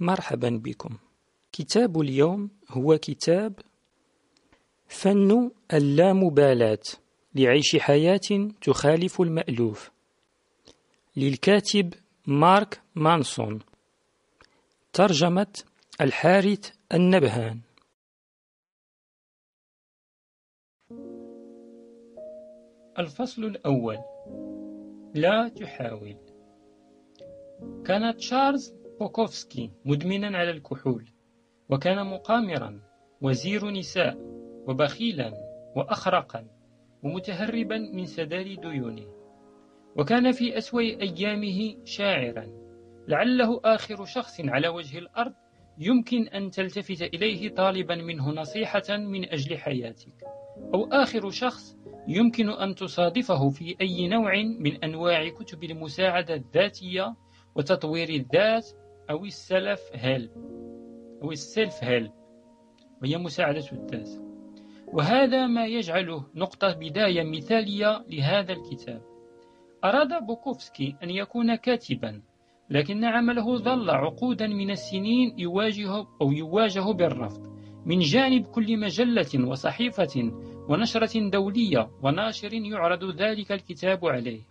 مرحبا بكم. كتاب اليوم هو كتاب فن اللامبالاة لعيش حياة تخالف المألوف. للكاتب مارك مانسون. ترجمة الحارث النبهان. الفصل الأول. لا تحاول. كان تشارلز بوكوفسكي مدمنا على الكحول وكان مقامرا وزير نساء وبخيلا وأخرقا ومتهربا من سداد ديونه. وكان في أسوأ أيامه شاعرا لعله آخر شخص على وجه الأرض يمكن أن تلتفت إليه طالبا منه نصيحة من أجل حياتك. أو آخر شخص يمكن أن تصادفه في أي نوع من أنواع كتب المساعدة الذاتية وتطوير الذات أو ال self help أو ال self help وهي مساعدة الذات وهذا ما يجعله نقطة بداية مثالية لهذا الكتاب. أراد بوكوفسكي أن يكون كاتبا لكن عمله ظل عقودا من السنين يواجه أو يواجه بالرفض. من جانب كل مجلة وصحيفة ونشرة دولية وناشر يعرض ذلك الكتاب عليه.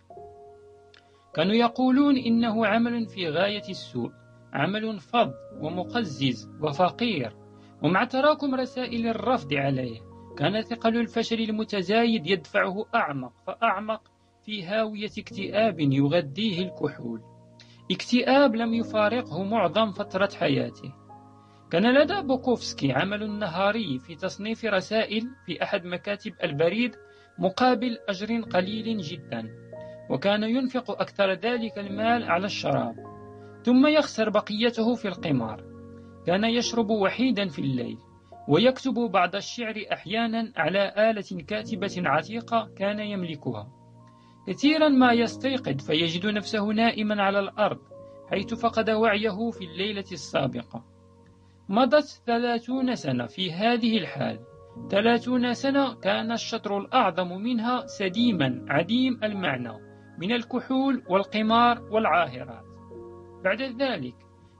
كانوا يقولون إنه عمل في غاية السوء. عمل فظ ومقزز وفقير ومع تراكم رسائل الرفض عليه كان ثقل الفشل المتزايد يدفعه أعمق فأعمق في هاوية اكتئاب يغذيه الكحول. اكتئاب لم يفارقه معظم فترة حياته. كان لدى بوكوفسكي عمل نهاري في تصنيف رسائل في أحد مكاتب البريد مقابل أجر قليل جدا وكان ينفق أكثر ذلك المال على الشراب. ثم يخسر بقيته في القمار. كان يشرب وحيدا في الليل ويكتب بعض الشعر أحيانا على آلة كاتبة عتيقة كان يملكها. كثيرا ما يستيقظ فيجد نفسه نائما على الأرض حيث فقد وعيه في الليلة السابقة. مضت ثلاثون سنة في هذه الحال. ثلاثون سنة كان الشطر الأعظم منها سديما عديم المعنى من الكحول والقمار والعاهرات. بعد ذلك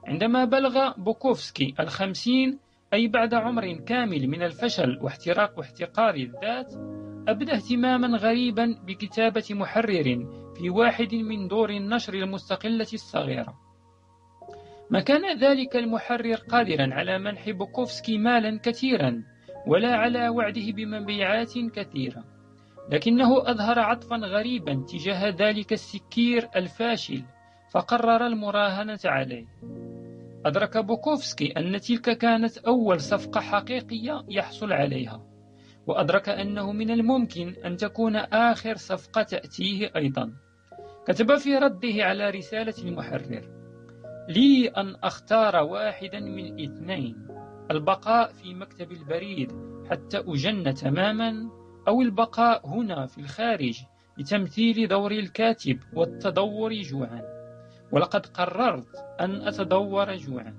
عندما بلغ بوكوفسكي الخمسين أي بعد عمر كامل من الفشل واحتراق واحتقار الذات أبدى اهتماما غريبا بكتابة محرر في واحد من دور النشر المستقلة الصغيرة. ما كان ذلك المحرر قادرا على منح بوكوفسكي مالا كثيرا ولا على وعده بمبيعات كثيرة. لكنه أظهر عطفا غريبا تجاه ذلك السكير الفاشل فقرر المراهنة عليه. أدرك بوكوفسكي أن تلك كانت أول صفقة حقيقية يحصل عليها وأدرك أنه من الممكن أن تكون آخر صفقة تأتيه أيضا. كتب في رده على رسالة المحرر لي أن أختار واحدا من اثنين البقاء في مكتب البريد حتى أجن تماما أو البقاء هنا في الخارج لتمثيل دور الكاتب والتدور جوعا. ولقد قررت أن أتدور جوعا.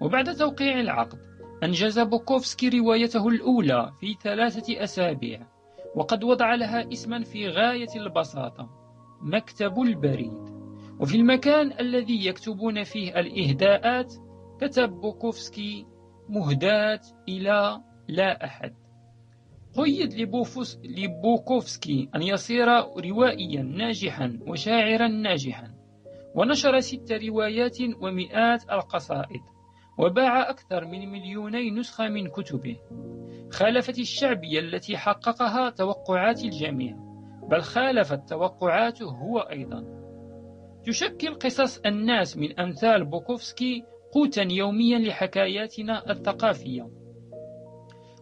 وبعد توقيع العقد أنجز بوكوفسكي روايته الأولى في ثلاثة أسابيع وقد وضع لها اسما في غاية البساطة مكتب البريد. وفي المكان الذي يكتبون فيه الإهداءات كتب بوكوفسكي مهداة إلى لا أحد. قيد لبوكوفسكي أن يصير روائيا ناجحا وشاعرا ناجحا. ونشر ست روايات ومئات القصائد وباع أكثر من مليوني نسخة من كتبه. خالفت الشعبية التي حققها توقعات الجميع بل خالفت توقعاته هو أيضا. تشكل قصص الناس من أمثال بوكوفسكي قوتا يوميا لحكاياتنا الثقافية.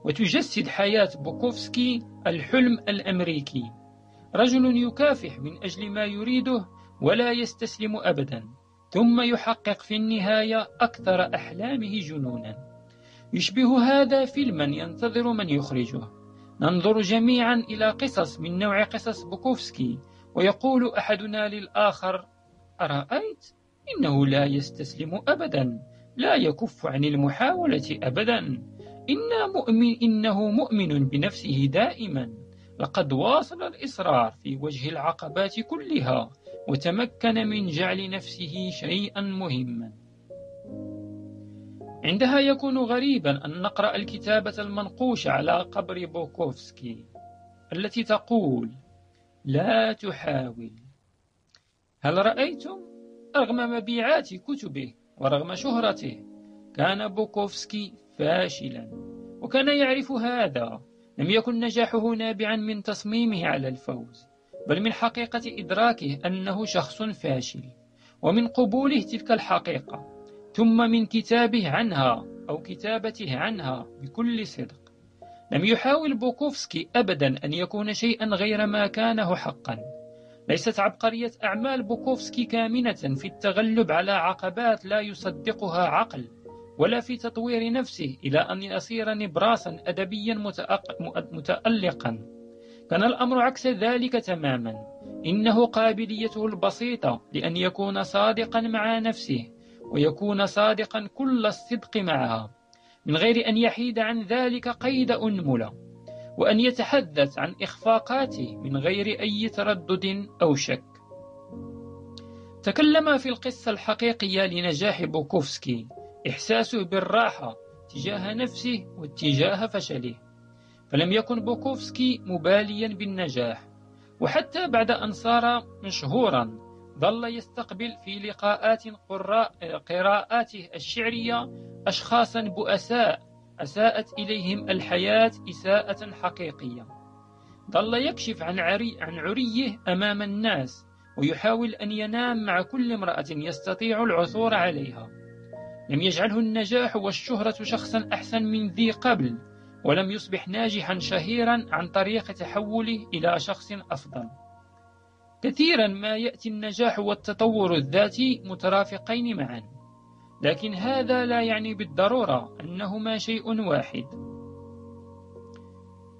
وتجسد حياة بوكوفسكي الحلم الأمريكي. رجل يكافح من أجل ما يريده ولا يستسلم أبدا ثم يحقق في النهاية أكثر أحلامه جنونا. يشبه هذا فيلما ينتظر من يخرجه. ننظر جميعا إلى قصص من نوع قصص بوكوفسكي ويقول أحدنا للآخر أرأيت؟ إنه لا يستسلم أبدا لا يكف عن المحاولة أبدا. إن مؤمن إنه مؤمن بنفسه دائما. لقد واصل الإصرار في وجه العقبات كلها وتمكن من جعل نفسه شيئا مهما. عندها يكون غريبا أن نقرأ الكتابة المنقوشة على قبر بوكوفسكي التي تقول لا تحاول. هل رأيتم؟ رغم مبيعات كتبه ورغم شهرته كان بوكوفسكي فاشلا. وكان يعرف هذا. لم يكن نجاحه نابعا من تصميمه على الفوز بل من حقيقة إدراكه أنه شخص فاشل ومن قبوله تلك الحقيقة. ثم من كتابه عنها أو كتابته عنها بكل صدق. لم يحاول بوكوفسكي أبدا أن يكون شيئا غير ما كانه حقا. ليست عبقرية أعمال بوكوفسكي كامنة في التغلب على عقبات لا يصدقها عقل. ولا في تطوير نفسه إلى أن يصير نبراسا أدبيا متألقا. كان الأمر عكس ذلك تماما. إنه قابليته البسيطة لأن يكون صادقا مع نفسه ويكون صادقا كل الصدق معها من غير أن يحيد عن ذلك قيد أنملة وأن يتحدث عن إخفاقاته من غير أي تردد أو شك. تكلم في القصة الحقيقية لنجاح بوكوفسكي. إحساسه بالراحة تجاه نفسه واتجاه فشله. فلم يكن بوكوفسكي مباليا بالنجاح وحتى بعد أن صار مشهورا ظل يستقبل في لقاءات قراءاته الشعرية أشخاصا بؤساء أساءت إليهم الحياة إساءة حقيقية. ظل يكشف عن, عري عن عريه أمام الناس ويحاول أن ينام مع كل امرأة يستطيع العثور عليها. لم يجعله النجاح والشهرة شخصا أحسن من ذي قبل ولم يصبح ناجحا شهيرا عن طريق تحوله إلى شخص أفضل. كثيرا ما يأتي النجاح والتطور الذاتي مترافقين معا لكن هذا لا يعني بالضرورة أنهما شيء واحد.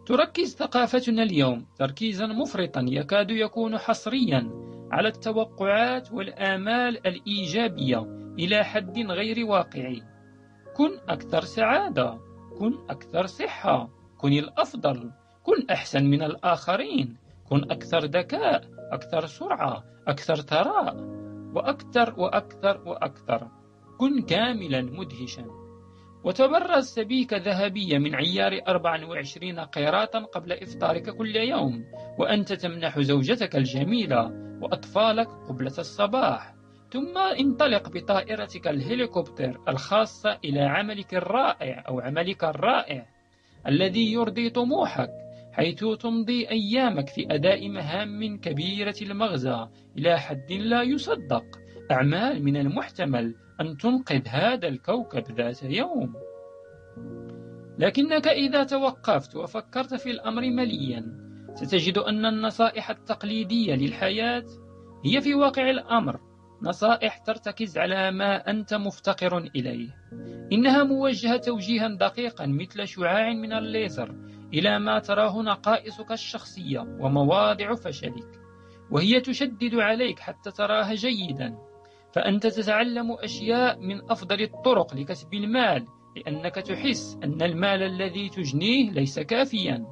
تركز ثقافتنا اليوم تركيزا مفرطا يكاد يكون حصريا على التوقعات والآمال الإيجابية إلى حد غير واقعي كن أكثر سعادة كن أكثر صحة كن الأفضل كن أحسن من الآخرين كن أكثر ذكاء أكثر سرعة أكثر ثراء وأكثر وأكثر وأكثر. كن كاملا مدهشا. وتبرز سبيكة ذهبية من عيار 24 قيراطا قبل إفطارك كل يوم. وأنت تمنح زوجتك الجميلة وأطفالك قبلة الصباح. ثم انطلق بطائرتك الهليكوبتر الخاصة إلى عملك الرائع أو عملك الرائع الذي يرضي طموحك حيث تمضي أيامك في أداء مهام كبيرة المغزى إلى حد لا يصدق. أعمال من المحتمل أن تنقذ هذا الكوكب ذات يوم. لكنك إذا توقفت وفكرت في الأمر مليا ستجد أن النصائح التقليدية للحياة هي في واقع الأمر. نصائح ترتكز على ما أنت مفتقر إليه. إنها موجهة توجيها دقيقا مثل شعاع من الليزر إلى ما تراه نقائصك الشخصية ومواضع فشلك وهي تشدد عليك حتى تراها جيدا. فأنت تتعلم أشياء من أفضل الطرق لكسب المال لأنك تحس أن المال الذي تجنيه ليس كافيا.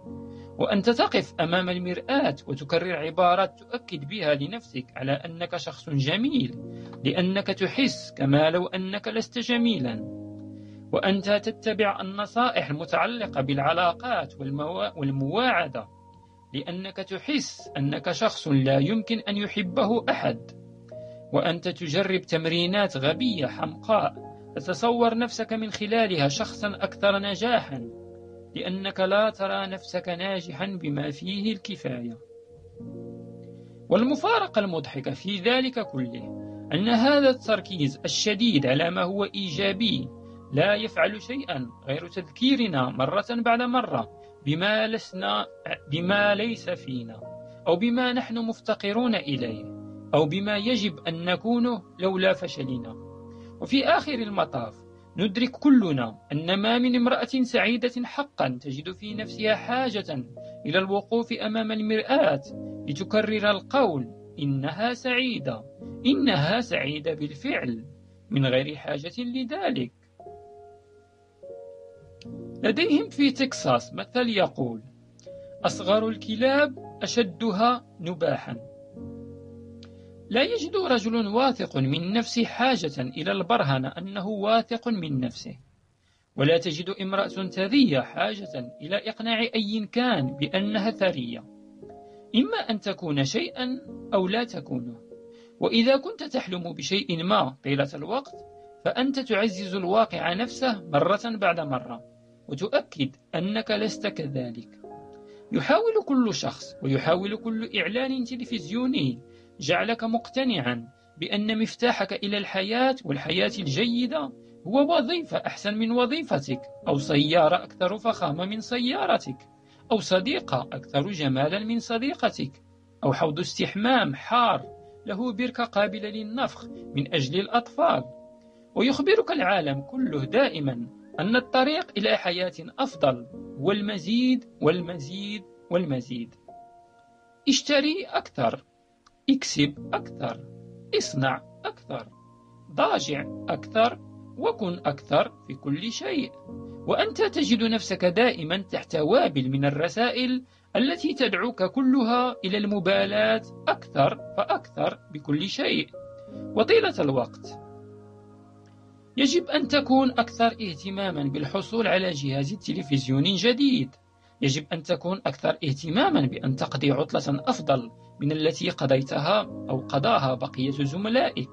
وأنت تقف أمام المرآة وتكرر عبارات تؤكد بها لنفسك على أنك شخص جميل لأنك تحس كما لو أنك لست جميلا. وأنت تتبع النصائح المتعلقة بالعلاقات والمواعدة لأنك تحس أنك شخص لا يمكن أن يحبه أحد. وأنت تجرب تمرينات غبية حمقاء تتصور نفسك من خلالها شخصا أكثر نجاحا. لأنك لا ترى نفسك ناجحا بما فيه الكفاية. والمفارقة المضحكة في ذلك كله أن هذا التركيز الشديد على ما هو إيجابي لا يفعل شيئا غير تذكيرنا مرة بعد مرة بما لسنا بما ليس فينا أو بما نحن مفتقرون إليه أو بما يجب أن نكونه لولا فشلنا. وفي آخر المطاف ندرك كلنا أن ما من امرأة سعيدة حقا تجد في نفسها حاجة إلى الوقوف أمام المرآة لتكرر القول إنها سعيدة إنها سعيدة بالفعل من غير حاجة لذلك. لديهم في تكساس مثل يقول أصغر الكلاب أشدها نباحا. لا يجد رجل واثق من نفسه حاجة إلى البرهنة أنه واثق من نفسه. ولا تجد امرأة ثرية حاجة إلى إقناع أي كان بأنها ثرية. إما أن تكون شيئا أو لا تكونه وإذا كنت تحلم بشيء ما طيلة الوقت فأنت تعزز الواقع نفسه مرة بعد مرة وتؤكد أنك لست كذلك. يحاول كل شخص ويحاول كل إعلان تلفزيوني جعلك مقتنعا بأن مفتاحك إلى الحياة والحياة الجيدة هو وظيفة أحسن من وظيفتك أو سيارة أكثر فخامة من سيارتك أو صديقة أكثر جمالا من صديقتك أو حوض استحمام حار له بركة قابلة للنفخ من أجل الأطفال. ويخبرك العالم كله دائما أن الطريق إلى حياة أفضل والمزيد والمزيد والمزيد. اشتري أكثر. اكسب أكثر اصنع أكثر ضاجع أكثر وكن أكثر في كل شيء. وأنت تجد نفسك دائما تحت وابل من الرسائل التي تدعوك كلها إلى المبالاة أكثر فأكثر بكل شيء. وطيلة الوقت. يجب أن تكون أكثر اهتماما بالحصول على جهاز تلفزيون جديد يجب أن تكون أكثر اهتماما بأن تقضي عطلة أفضل من التي قضيتها أو قضاها بقية زملائك.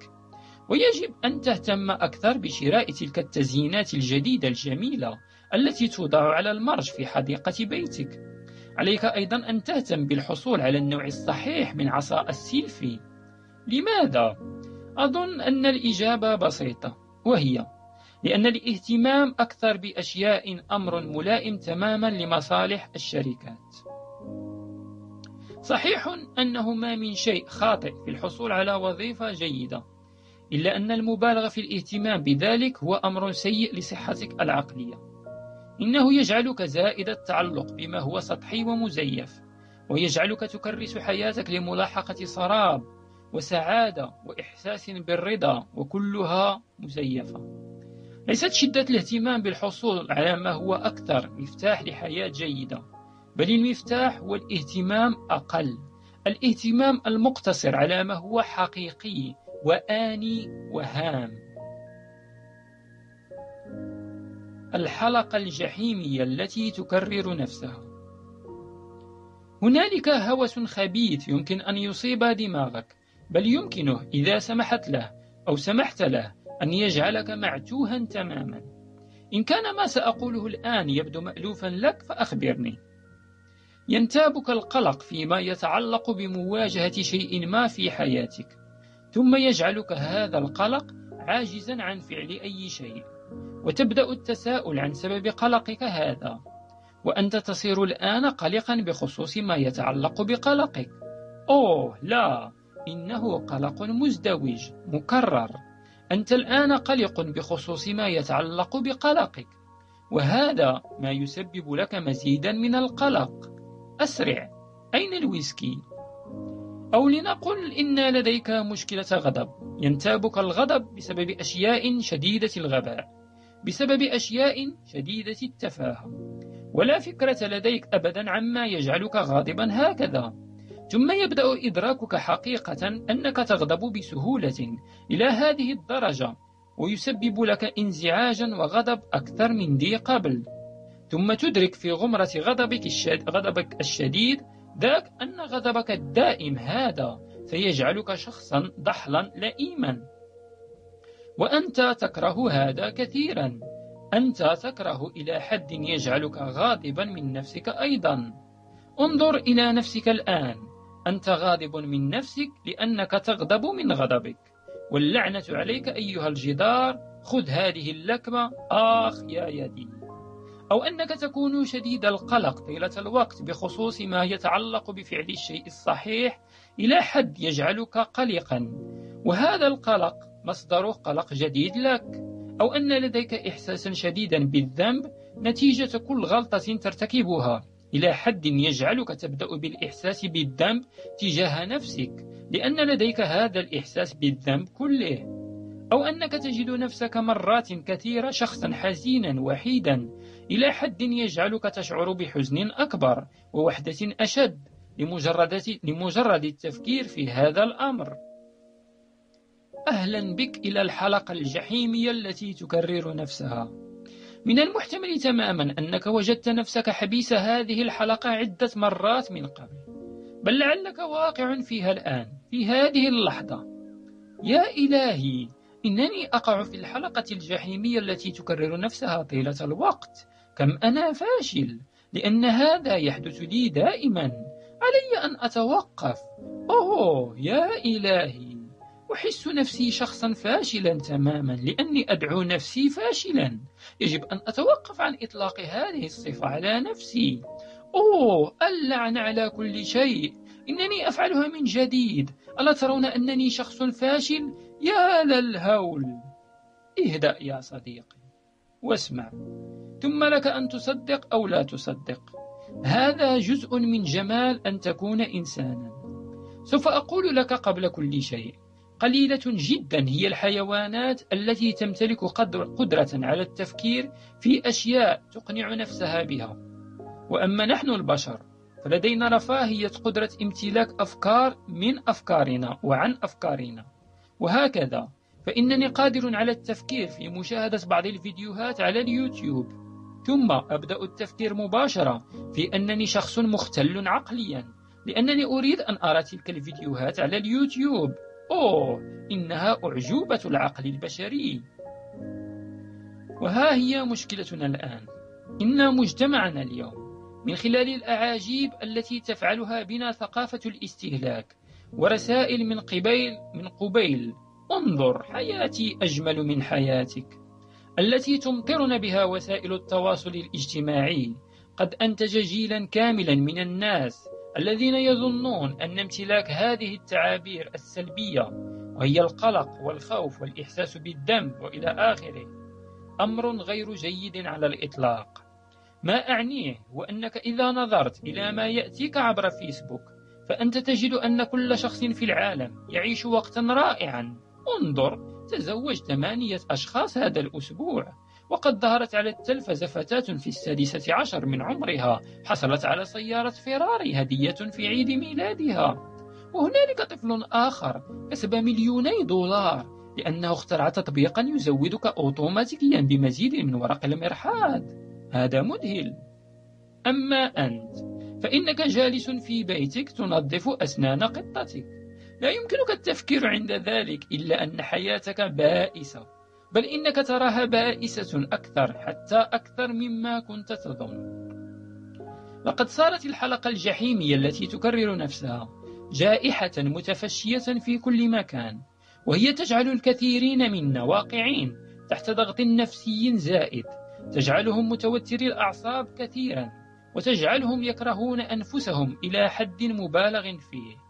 ويجب أن تهتم أكثر بشراء تلك التزيينات الجديدة الجميلة التي توضع على المرج في حديقة بيتك. عليك أيضا أن تهتم بالحصول على النوع الصحيح من عصا السيلفي. لماذا؟ أظن أن الإجابة بسيطة وهي لأن الاهتمام أكثر بأشياء أمر ملائم تماما لمصالح الشركات. صحيح أنه ما من شيء خاطئ في الحصول على وظيفة جيدة إلا أن المبالغة في الاهتمام بذلك هو أمر سيء لصحتك العقلية. إنه يجعلك زائد التعلق بما هو سطحي ومزيف ويجعلك تكرس حياتك لملاحقة سراب وسعادة وإحساس بالرضا وكلها مزيفة. ليست شدة الاهتمام بالحصول على ما هو أكثر مفتاح لحياة جيدة بل المفتاح هو الاهتمام أقل. الاهتمام المقتصر على ما هو حقيقي وآني وهام. الحلقة الجحيمية التي تكرر نفسها. هنالك هوس خبيث يمكن أن يصيب دماغك بل يمكنه إذا سمحت له أو سمحت له أن يجعلك معتوها تماما. إن كان ما سأقوله الآن يبدو مألوفا لك فأخبرني. ينتابك القلق فيما يتعلق بمواجهة شيء ما في حياتك ثم يجعلك هذا القلق عاجزا عن فعل أي شيء وتبدأ التساؤل عن سبب قلقك هذا وأنت تصير الآن قلقا بخصوص ما يتعلق بقلقك. أوه لا إنه قلق مزدوج مكرر. أنت الآن قلق بخصوص ما يتعلق بقلقك وهذا ما يسبب لك مزيدا من القلق. أسرع أين الويسكي؟ أو لنقل إن لديك مشكلة غضب ينتابك الغضب بسبب أشياء شديدة الغباء بسبب أشياء شديدة التفاهة ولا فكرة لديك أبدا عما يجعلك غاضبا هكذا. ثم يبدأ إدراكك حقيقة أنك تغضب بسهولة إلى هذه الدرجة ويسبب لك انزعاجا وغضب أكثر من ذي قبل. ثم تدرك في غمرة غضبك, الشد... غضبك الشديد ذاك أن غضبك الدائم هذا سيجعلك شخصا ضحلا لئيما. وأنت تكره هذا كثيرا. أنت تكره إلى حد يجعلك غاضبا من نفسك أيضا. انظر إلى نفسك الآن. أنت غاضب من نفسك لأنك تغضب من غضبك. واللعنة عليك أيها الجدار خذ هذه اللكمة آخ يا يدي. أو أنك تكون شديد القلق طيلة الوقت بخصوص ما يتعلق بفعل الشيء الصحيح إلى حد يجعلك قلقا. وهذا القلق مصدر قلق جديد لك. أو أن لديك إحساسا شديدا بالذنب نتيجة كل غلطة ترتكبها. إلى حد يجعلك تبدأ بالإحساس بالذنب تجاه نفسك لأن لديك هذا الإحساس بالذنب كله. أو أنك تجد نفسك مرات كثيرة شخصا حزينا وحيدا إلى حد يجعلك تشعر بحزن أكبر ووحدة أشد لمجرد, لمجرد التفكير في هذا الأمر. أهلا بك إلى الحلقة الجحيمية التي تكرر نفسها. من المحتمل تماما أنك وجدت نفسك حبيس هذه الحلقة عدة مرات من قبل. بل لعلك واقع فيها الآن في هذه اللحظة. يا إلهي إنني أقع في الحلقة الجحيمية التي تكرر نفسها طيلة الوقت. كم أنا فاشل لأن هذا يحدث لي دائما. علي أن أتوقف. أوه يا إلهي. أحس نفسي شخصا فاشلا تماما لأني أدعو نفسي فاشلا. يجب أن أتوقف عن إطلاق هذه الصفة على نفسي. أوه اللعن على كل شيء. إنني أفعلها من جديد. ألا ترون أنني شخص فاشل؟ يا للهول. اهدأ يا صديقي واسمع. ثم لك أن تصدق أو لا تصدق. هذا جزء من جمال أن تكون إنسانا. سوف أقول لك قبل كل شيء. قليلة جدا هي الحيوانات التي تمتلك قدر قدرة على التفكير في أشياء تقنع نفسها بها. وأما نحن البشر فلدينا رفاهية قدرة امتلاك أفكار من أفكارنا وعن أفكارنا. وهكذا فإنني قادر على التفكير في مشاهدة بعض الفيديوهات على اليوتيوب. ثم أبدأ التفكير مباشرة في أنني شخص مختل عقليا لأنني أريد أن أرى تلك الفيديوهات على اليوتيوب. أوه إنها أعجوبة العقل البشري. وها هي مشكلتنا الآن. إن مجتمعنا اليوم من خلال الأعاجيب التي تفعلها بنا ثقافة الاستهلاك ورسائل من قبيل من قبيل. انظر حياتي أجمل من حياتك. التي تمطرنا بها وسائل التواصل الاجتماعي. قد أنتج جيلا كاملا من الناس. الذين يظنون أن امتلاك هذه التعابير السلبية وهي القلق والخوف والإحساس بالذنب وإلى آخره أمر غير جيد على الإطلاق. ما أعنيه هو أنك إذا نظرت إلى ما يأتيك عبر فيسبوك فأنت تجد أن كل شخص في العالم يعيش وقتا رائعا. انظر تزوج ثمانية أشخاص هذا الأسبوع. وقد ظهرت على التلفزة فتاة في السادسة عشر من عمرها حصلت على سيارة فيراري هدية في عيد ميلادها. وهنالك طفل آخر كسب مليوني دولار لأنه اخترع تطبيقا يزودك أوتوماتيكيا بمزيد من ورق المرحاض هذا مذهل. أما أنت فإنك جالس في بيتك تنظف أسنان قطتك. لا يمكنك التفكير عند ذلك إلا أن حياتك بائسة. بل إنك تراها بائسة أكثر حتى أكثر مما كنت تظن. لقد صارت الحلقة الجحيمية التي تكرر نفسها جائحة متفشية في كل مكان وهي تجعل الكثيرين منا واقعين تحت ضغط نفسي زائد تجعلهم متوتري الأعصاب كثيرا وتجعلهم يكرهون أنفسهم إلى حد مبالغ فيه.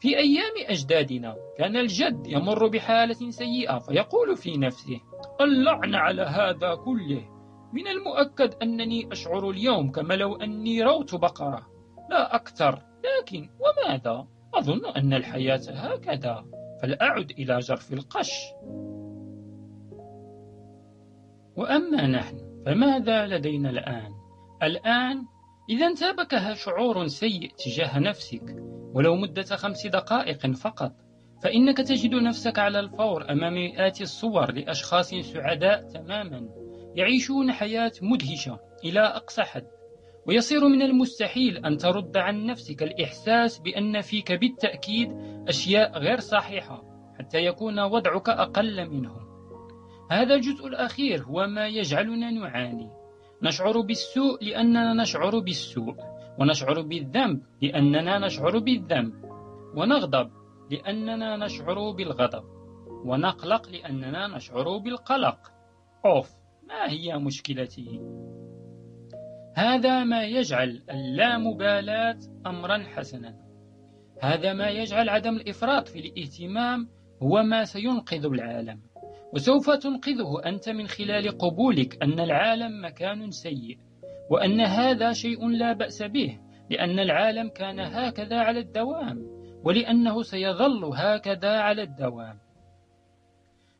في أيام أجدادنا كان الجد يمر بحالة سيئة فيقول في نفسه اللعن على هذا كله. من المؤكد أنني أشعر اليوم كما لو أني روت بقرة. لا أكثر لكن وماذا؟ أظن أن الحياة هكذا. فلأعد إلى جرف القش. وأما نحن فماذا لدينا الآن؟ الآن إذا انتابك شعور سيء تجاه نفسك. ولو مدة خمس دقائق فقط. فإنك تجد نفسك على الفور أمام مئات الصور لأشخاص سعداء تماما يعيشون حياة مدهشة إلى أقصى حد. ويصير من المستحيل أن ترد عن نفسك الإحساس بأن فيك بالتأكيد أشياء غير صحيحة حتى يكون وضعك أقل منهم. هذا الجزء الأخير هو ما يجعلنا نعاني. نشعر بالسوء لأننا نشعر بالسوء. ونشعر بالذنب لأننا نشعر بالذنب. ونغضب لأننا نشعر بالغضب. ونقلق لأننا نشعر بالقلق. أوف ما هي مشكلتي؟ هذا ما يجعل اللامبالاة أمرا حسنا. هذا ما يجعل عدم الإفراط في الاهتمام هو ما سينقذ العالم. وسوف تنقذه أنت من خلال قبولك أن العالم مكان سيء. وأن هذا شيء لا بأس به لأن العالم كان هكذا على الدوام ولأنه سيظل هكذا على الدوام.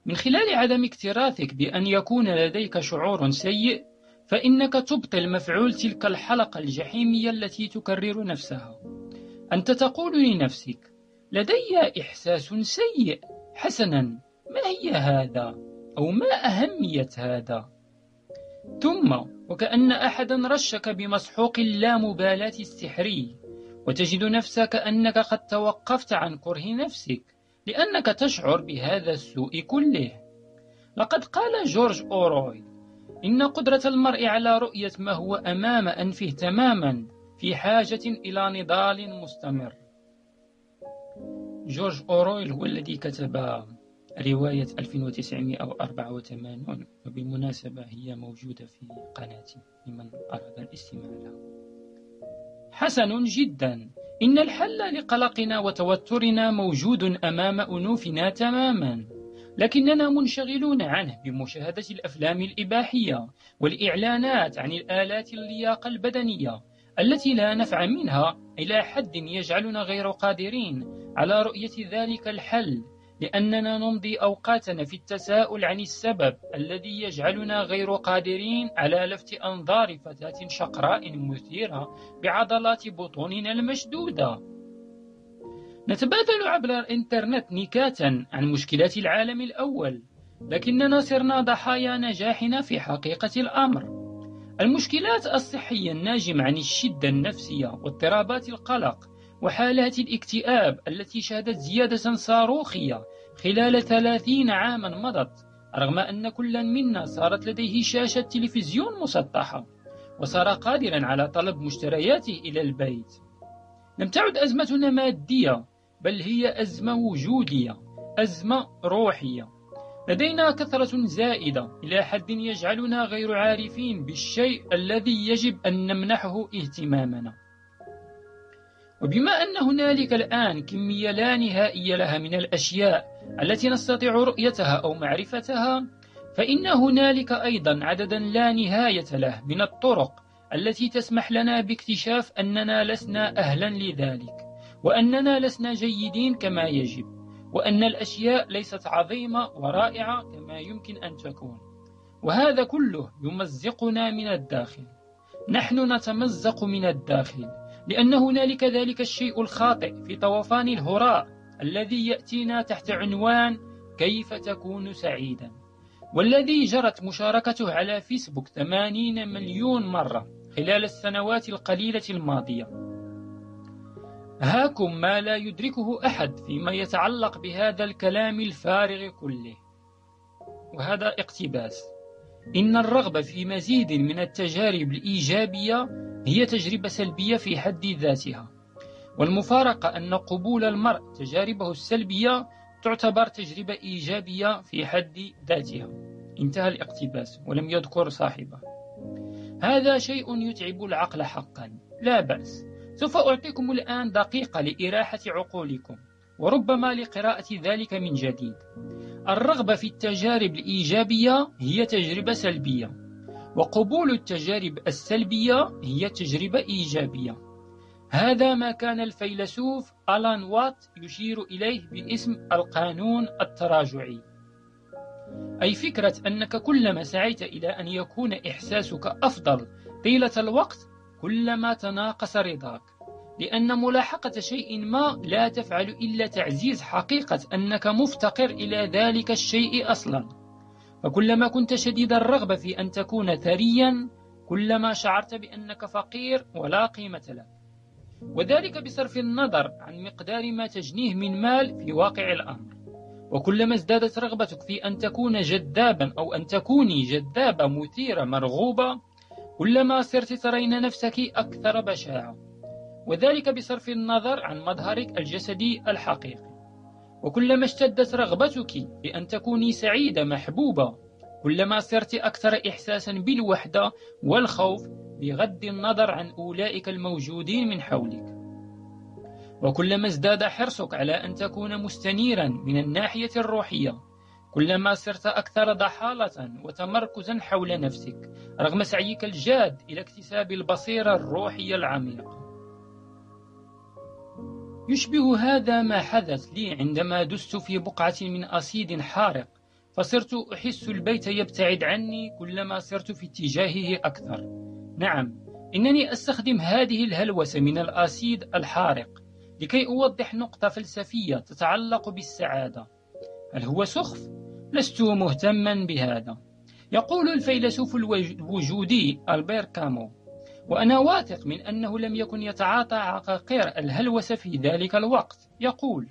من خلال عدم اكتراثك بأن يكون لديك شعور سيء فإنك تبطل مفعول تلك الحلقة الجحيمية التي تكرر نفسها. أنت تقول لنفسك لدي إحساس سيء حسنا ما هي هذا؟ أو ما أهمية هذا؟ ثم وكأن أحدا رشك بمسحوق اللامبالاة السحري وتجد نفسك أنك قد توقفت عن كره نفسك لأنك تشعر بهذا السوء كله. لقد قال جورج أوروي إن قدرة المرء على رؤية ما هو أمام أنفه تماما في حاجة إلى نضال مستمر. جورج أورويل هو الذي كتب رواية 1984 وبالمناسبة هي موجودة في قناتي لمن أراد الاستماع لها. حسن جدا. إن الحل لقلقنا وتوترنا موجود أمام أنوفنا تماما لكننا منشغلون عنه بمشاهدة الأفلام الإباحية والإعلانات عن الآلات اللياقة البدنية التي لا نفع منها إلى حد يجعلنا غير قادرين على رؤية ذلك الحل. لأننا نمضي أوقاتنا في التساؤل عن السبب الذي يجعلنا غير قادرين على لفت أنظار فتاة شقراء مثيرة بعضلات بطوننا المشدودة. نتبادل عبر الإنترنت نكاتا عن مشكلات العالم الأول لكننا صرنا ضحايا نجاحنا في حقيقة الأمر. المشكلات الصحية الناجمة عن الشدة النفسية واضطرابات القلق وحالات الاكتئاب التي شهدت زيادة صاروخية خلال ثلاثين عاما مضت رغم أن كل منا صارت لديه شاشة تلفزيون مسطحة وصار قادرا على طلب مشترياته إلى البيت. لم تعد أزمتنا مادية بل هي أزمة وجودية أزمة روحية. لدينا كثرة زائدة إلى حد يجعلنا غير عارفين بالشيء الذي يجب أن نمنحه اهتمامنا. وبما أن هنالك الآن كمية لا نهائية لها من الأشياء التي نستطيع رؤيتها أو معرفتها فإن هنالك أيضا عددا لا نهاية له من الطرق التي تسمح لنا باكتشاف أننا لسنا أهلا لذلك وأننا لسنا جيدين كما يجب وأن الأشياء ليست عظيمة ورائعة كما يمكن أن تكون. وهذا كله يمزقنا من الداخل. نحن نتمزق من الداخل. لأن هنالك ذلك الشيء الخاطئ في طوفان الهراء الذي يأتينا تحت عنوان كيف تكون سعيدا. والذي جرت مشاركته على فيسبوك 80 مليون مرة خلال السنوات القليلة الماضية. هاكم ما لا يدركه أحد فيما يتعلق بهذا الكلام الفارغ كله. وهذا اقتباس. إن الرغبة في مزيد من التجارب الإيجابية هي تجربة سلبية في حد ذاتها. والمفارقة أن قبول المرء تجاربه السلبية تعتبر تجربة إيجابية في حد ذاتها. انتهى الاقتباس ولم يذكر صاحبه. هذا شيء يتعب العقل حقا. لا بأس. سوف أعطيكم الآن دقيقة لإراحة عقولكم وربما لقراءة ذلك من جديد. الرغبة في التجارب الإيجابية هي تجربة سلبية. وقبول التجارب السلبية هي تجربة إيجابية. هذا ما كان الفيلسوف ألان وات يشير إليه باسم القانون التراجعي. أي فكرة أنك كلما سعيت إلى أن يكون إحساسك أفضل طيلة الوقت كلما تناقص رضاك. لأن ملاحقة شيء ما لا تفعل إلا تعزيز حقيقة أنك مفتقر إلى ذلك الشيء أصلا. فكلما كنت شديد الرغبة في أن تكون ثريا كلما شعرت بأنك فقير ولا قيمة لك وذلك بصرف النظر عن مقدار ما تجنيه من مال في واقع الأمر. وكلما ازدادت رغبتك في أن تكون جذابا أو أن تكوني جذابة مثيرة مرغوبة كلما صرت ترين نفسك أكثر بشاعة. وذلك بصرف النظر عن مظهرك الجسدي الحقيقي. وكلما اشتدت رغبتك بأن تكوني سعيدة محبوبة كلما صرت أكثر إحساسا بالوحدة والخوف بغض النظر عن أولئك الموجودين من حولك. وكلما ازداد حرصك على أن تكون مستنيرا من الناحية الروحية كلما صرت أكثر ضحالة وتمركزا حول نفسك رغم سعيك الجاد إلى اكتساب البصيرة الروحية العميقة. يشبه هذا ما حدث لي عندما دست في بقعة من أصيد حارق فصرت أحس البيت يبتعد عني كلما صرت في اتجاهه أكثر. نعم إنني أستخدم هذه الهلوسة من الأسيد الحارق لكي أوضح نقطة فلسفية تتعلق بالسعادة. هل هو سخف؟ لست مهتما بهذا. يقول الفيلسوف الوجودي ألبير كامو وأنا واثق من أنه لم يكن يتعاطى عقاقير الهلوسة في ذلك الوقت. يقول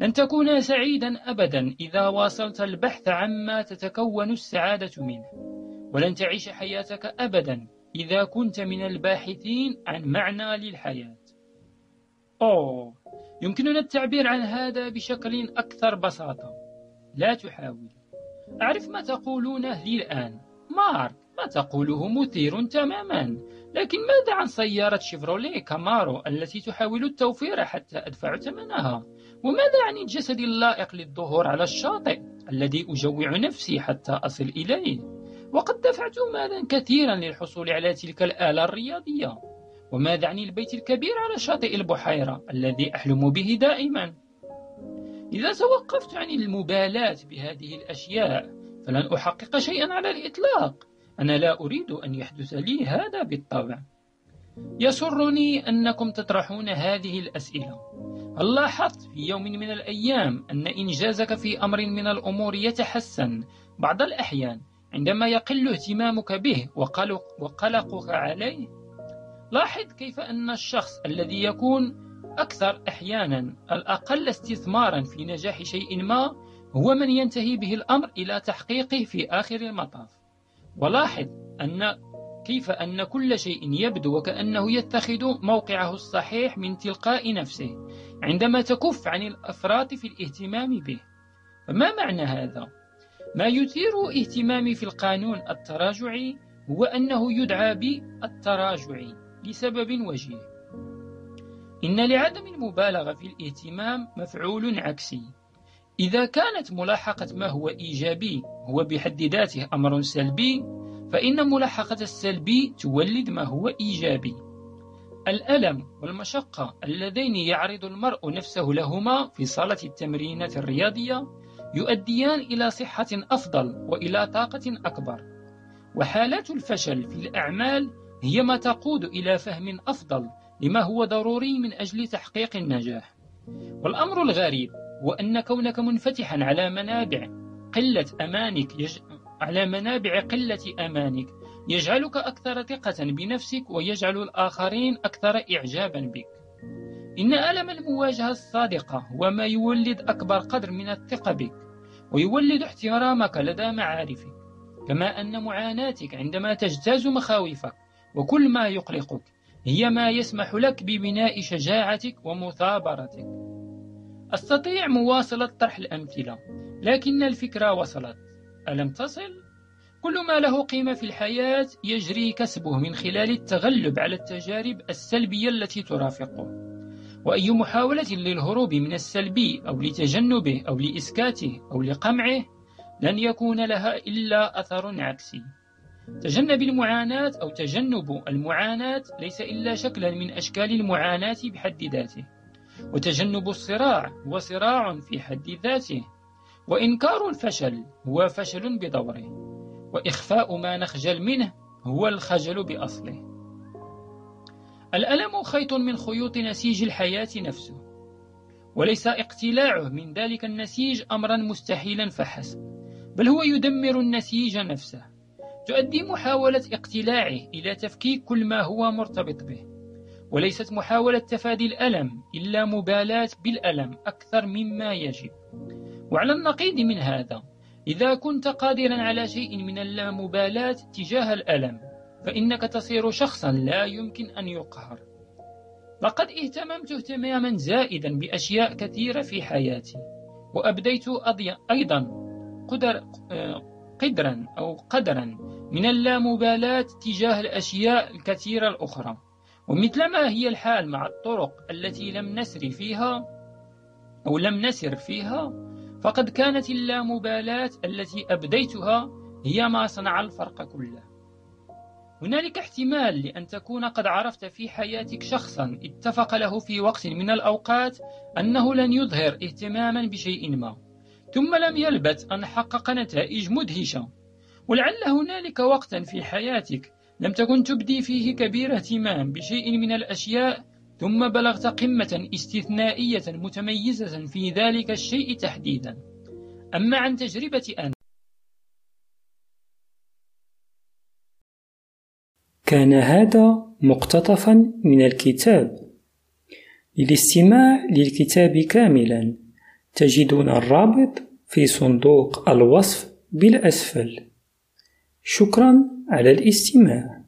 لن تكون سعيدا أبدا إذا واصلت البحث عما تتكون السعادة منه. ولن تعيش حياتك أبدا إذا كنت من الباحثين عن معنى للحياة. أوه يمكننا التعبير عن هذا بشكل أكثر بساطة. لا تحاول. أعرف ما تقولونه لي الآن مارك. ما تقوله مثير تماما. لكن ماذا عن سيارة شيفروليه كامارو التي تحاول التوفير حتى أدفع ثمنها؟ وماذا عن الجسد اللائق للظهور على الشاطئ الذي أجوع نفسي حتى أصل إليه؟ وقد دفعت مالا كثيرا للحصول على تلك الآلة الرياضية. وماذا عن البيت الكبير على شاطئ البحيرة الذي أحلم به دائما؟ إذا توقفت عن المبالاة بهذه الأشياء فلن أحقق شيئا على الإطلاق. أنا لا أريد أن يحدث لي هذا بالطبع. يسرني أنكم تطرحون هذه الأسئلة. هل لاحظت في يوم من الأيام أن إنجازك في أمر من الأمور يتحسن؟ بعض الأحيان عندما يقل اهتمامك به وقلق وقلقك عليه. لاحظ كيف أن الشخص الذي يكون أكثر أحيانا الأقل استثمارا في نجاح شيء ما هو من ينتهي به الأمر إلى تحقيقه في آخر المطاف. ولاحظ أن كيف أن كل شيء يبدو وكأنه يتخذ موقعه الصحيح من تلقاء نفسه عندما تكف عن الأفراط في الاهتمام به. فما معنى هذا؟ ما يثير اهتمامي في القانون التراجعي هو أنه يدعى بالتراجعي لسبب وجيه إن لعدم المبالغة في الاهتمام مفعول عكسي. إذا كانت ملاحقة ما هو إيجابي هو بحد ذاته أمر سلبي فإن ملاحقة السلبي تولد ما هو إيجابي. الألم والمشقة اللذين يعرض المرء نفسه لهما في صالة التمرينات الرياضية يؤديان إلى صحة أفضل وإلى طاقة أكبر. وحالات الفشل في الأعمال هي ما تقود إلى فهم أفضل لما هو ضروري من أجل تحقيق النجاح. والأمر الغريب هو أن كونك منفتحا على منابع قلة أمانك يج... على منابع قلة أمانك. يجعلك أكثر ثقة بنفسك ويجعل الآخرين أكثر إعجابا بك. إن ألم المواجهة الصادقة هو ما يولد أكبر قدر من الثقة بك ويولد احترامك لدى معارفك. كما أن معاناتك عندما تجتاز مخاوفك وكل ما يقلقك هي ما يسمح لك ببناء شجاعتك ومثابرتك. أستطيع مواصلة طرح الأمثلة لكن الفكرة وصلت. ألم تصل؟ كل ما له قيمة في الحياة يجري كسبه من خلال التغلب على التجارب السلبية التي ترافقه. وأي محاولة للهروب من السلبي أو لتجنبه أو لإسكاته أو لقمعه لن يكون لها إلا أثر عكسي. تجنب المعاناة أو تجنب المعاناة ليس إلا شكلا من أشكال المعاناة بحد ذاته. وتجنب الصراع هو صراع في حد ذاته. وإنكار الفشل هو فشل بدوره. وإخفاء ما نخجل منه هو الخجل بأصله. الألم خيط من خيوط نسيج الحياة نفسه. وليس اقتلاعه من ذلك النسيج أمرا مستحيلا فحسب. بل هو يدمر النسيج نفسه. تؤدي محاولة اقتلاعه إلى تفكيك كل ما هو مرتبط به. وليست محاولة تفادي الألم إلا مبالاة بالألم أكثر مما يجب. وعلى النقيض من هذا إذا كنت قادرا على شيء من اللامبالاة تجاه الألم فإنك تصير شخصا لا يمكن أن يقهر. لقد اهتممت اهتماما زائدا بأشياء كثيرة في حياتي وأبديت أيضا قدر قدرا أو قدرا من اللامبالاة تجاه الأشياء الكثيرة الأخرى. ومثلما هي الحال مع الطرق التي لم نسر فيها أو لم نسر فيها فقد كانت اللامبالاة التي أبديتها هي ما صنع الفرق كله. هنالك احتمال لأن تكون قد عرفت في حياتك شخصا اتفق له في وقت من الأوقات أنه لن يظهر اهتماما بشيء ما ثم لم يلبث أن حقق نتائج مدهشة. ولعل هنالك وقتا في حياتك لم تكن تبدي فيه كبير اهتمام بشيء من الأشياء ثم بلغت قمة استثنائية متميزة في ذلك الشيء تحديدا. أما عن تجربة أنا كان هذا مقتطفا من الكتاب. للاستماع للكتاب كاملا تجدون الرابط في صندوق الوصف بالأسفل. شكرا. على الاستماع.